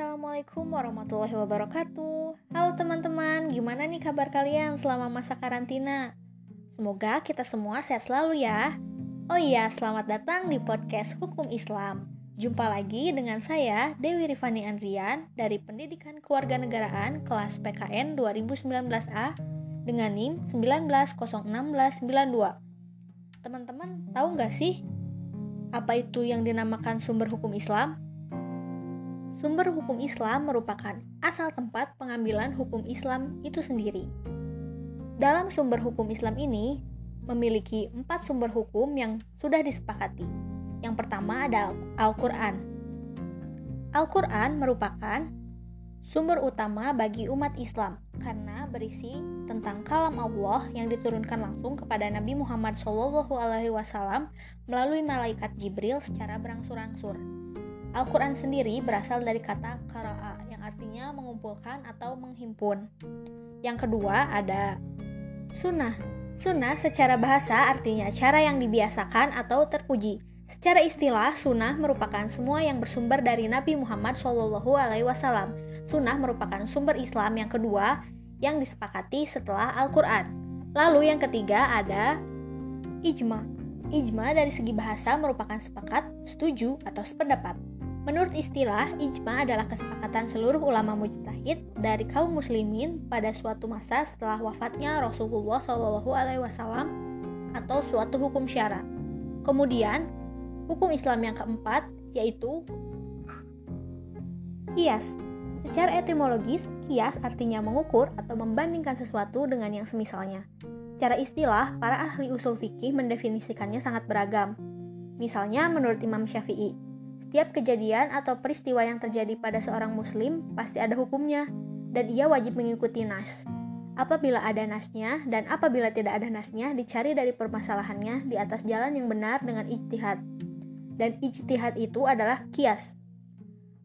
Assalamualaikum warahmatullahi wabarakatuh Halo teman-teman, gimana nih kabar kalian selama masa karantina? Semoga kita semua sehat selalu ya Oh iya, selamat datang di podcast Hukum Islam Jumpa lagi dengan saya, Dewi Rifani Andrian Dari Pendidikan Kewarganegaraan kelas PKN 2019A Dengan NIM 191692 Teman-teman tahu nggak sih apa itu yang dinamakan sumber hukum Islam? Sumber hukum Islam merupakan asal tempat pengambilan hukum Islam itu sendiri. Dalam sumber hukum Islam ini memiliki empat sumber hukum yang sudah disepakati. Yang pertama adalah Al-Quran. Al-Quran merupakan sumber utama bagi umat Islam karena berisi tentang kalam Allah yang diturunkan langsung kepada Nabi Muhammad SAW melalui malaikat Jibril secara berangsur-angsur. Al-Quran sendiri berasal dari kata kara'a yang artinya mengumpulkan atau menghimpun. Yang kedua ada sunnah. Sunnah secara bahasa artinya cara yang dibiasakan atau terpuji. Secara istilah, sunnah merupakan semua yang bersumber dari Nabi Muhammad SAW. Sunnah merupakan sumber Islam yang kedua yang disepakati setelah Al-Quran. Lalu yang ketiga ada ijma. Ijma dari segi bahasa merupakan sepakat, setuju, atau sependapat. Menurut istilah, ijma adalah kesepakatan seluruh ulama mujtahid dari kaum muslimin pada suatu masa setelah wafatnya Rasulullah SAW atau suatu hukum syara. Kemudian, hukum Islam yang keempat yaitu kias. Secara etimologis, kias artinya mengukur atau membandingkan sesuatu dengan yang semisalnya. Secara istilah, para ahli usul fikih mendefinisikannya sangat beragam. Misalnya menurut Imam Syafi'i, setiap kejadian atau peristiwa yang terjadi pada seorang muslim pasti ada hukumnya dan ia wajib mengikuti nas. Apabila ada nasnya dan apabila tidak ada nasnya dicari dari permasalahannya di atas jalan yang benar dengan ijtihad. Dan ijtihad itu adalah kias.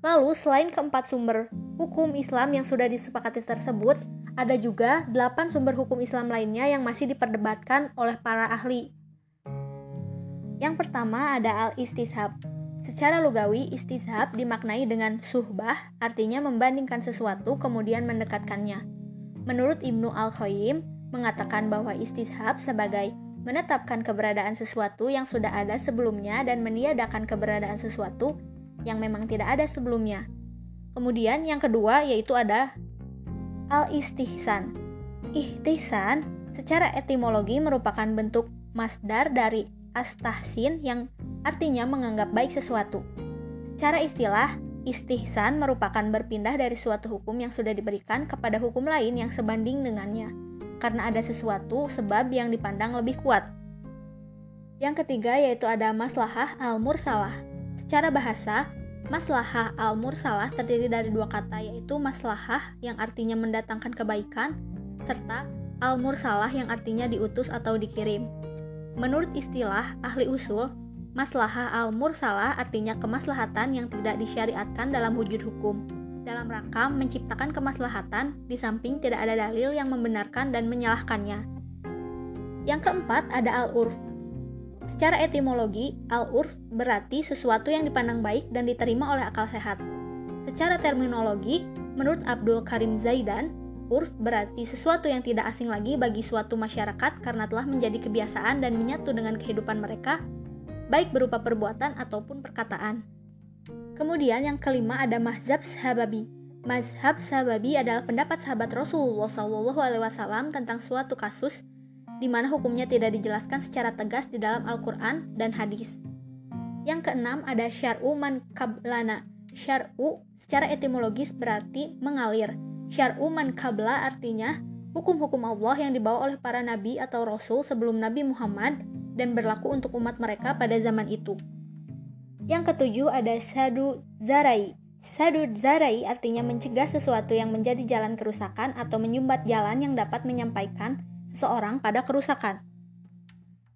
Lalu selain keempat sumber hukum Islam yang sudah disepakati tersebut, ada juga delapan sumber hukum Islam lainnya yang masih diperdebatkan oleh para ahli. Yang pertama ada al-istishab, Secara lugawi, istishab dimaknai dengan suhbah, artinya membandingkan sesuatu kemudian mendekatkannya. Menurut Ibnu Al-Qayyim, mengatakan bahwa istishab sebagai menetapkan keberadaan sesuatu yang sudah ada sebelumnya dan meniadakan keberadaan sesuatu yang memang tidak ada sebelumnya. Kemudian yang kedua yaitu ada al-istihsan. Istihsan secara etimologi merupakan bentuk masdar dari astahsin yang artinya menganggap baik sesuatu. Secara istilah, istihsan merupakan berpindah dari suatu hukum yang sudah diberikan kepada hukum lain yang sebanding dengannya, karena ada sesuatu sebab yang dipandang lebih kuat. Yang ketiga yaitu ada maslahah al-mursalah. Secara bahasa, maslahah al-mursalah terdiri dari dua kata yaitu maslahah yang artinya mendatangkan kebaikan serta al-mursalah yang artinya diutus atau dikirim. Menurut istilah ahli usul, Maslahah al-mursalah artinya kemaslahatan yang tidak disyariatkan dalam wujud hukum. Dalam rangka menciptakan kemaslahatan, di samping tidak ada dalil yang membenarkan dan menyalahkannya. Yang keempat ada al-urf. Secara etimologi, al-urf berarti sesuatu yang dipandang baik dan diterima oleh akal sehat. Secara terminologi, menurut Abdul Karim Zaidan, urf berarti sesuatu yang tidak asing lagi bagi suatu masyarakat karena telah menjadi kebiasaan dan menyatu dengan kehidupan mereka baik berupa perbuatan ataupun perkataan. Kemudian yang kelima ada mazhab sahababi. Mazhab sahababi adalah pendapat sahabat Rasulullah SAW tentang suatu kasus di mana hukumnya tidak dijelaskan secara tegas di dalam Al-Quran dan hadis. Yang keenam ada syar'u man kablana. Syar'u secara etimologis berarti mengalir. Syar'u man kabla artinya hukum-hukum Allah yang dibawa oleh para nabi atau rasul sebelum Nabi Muhammad dan berlaku untuk umat mereka pada zaman itu. Yang ketujuh ada sadu zarai. Sadu zarai artinya mencegah sesuatu yang menjadi jalan kerusakan atau menyumbat jalan yang dapat menyampaikan seseorang pada kerusakan.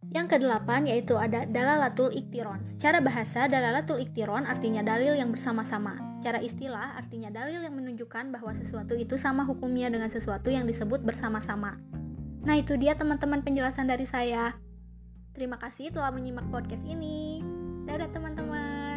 Yang kedelapan yaitu ada dalalatul iktiron. Secara bahasa, dalalatul iktiron artinya dalil yang bersama-sama. Secara istilah, artinya dalil yang menunjukkan bahwa sesuatu itu sama hukumnya dengan sesuatu yang disebut bersama-sama. Nah, itu dia teman-teman penjelasan dari saya. Terima kasih telah menyimak podcast ini. Dadah teman-teman.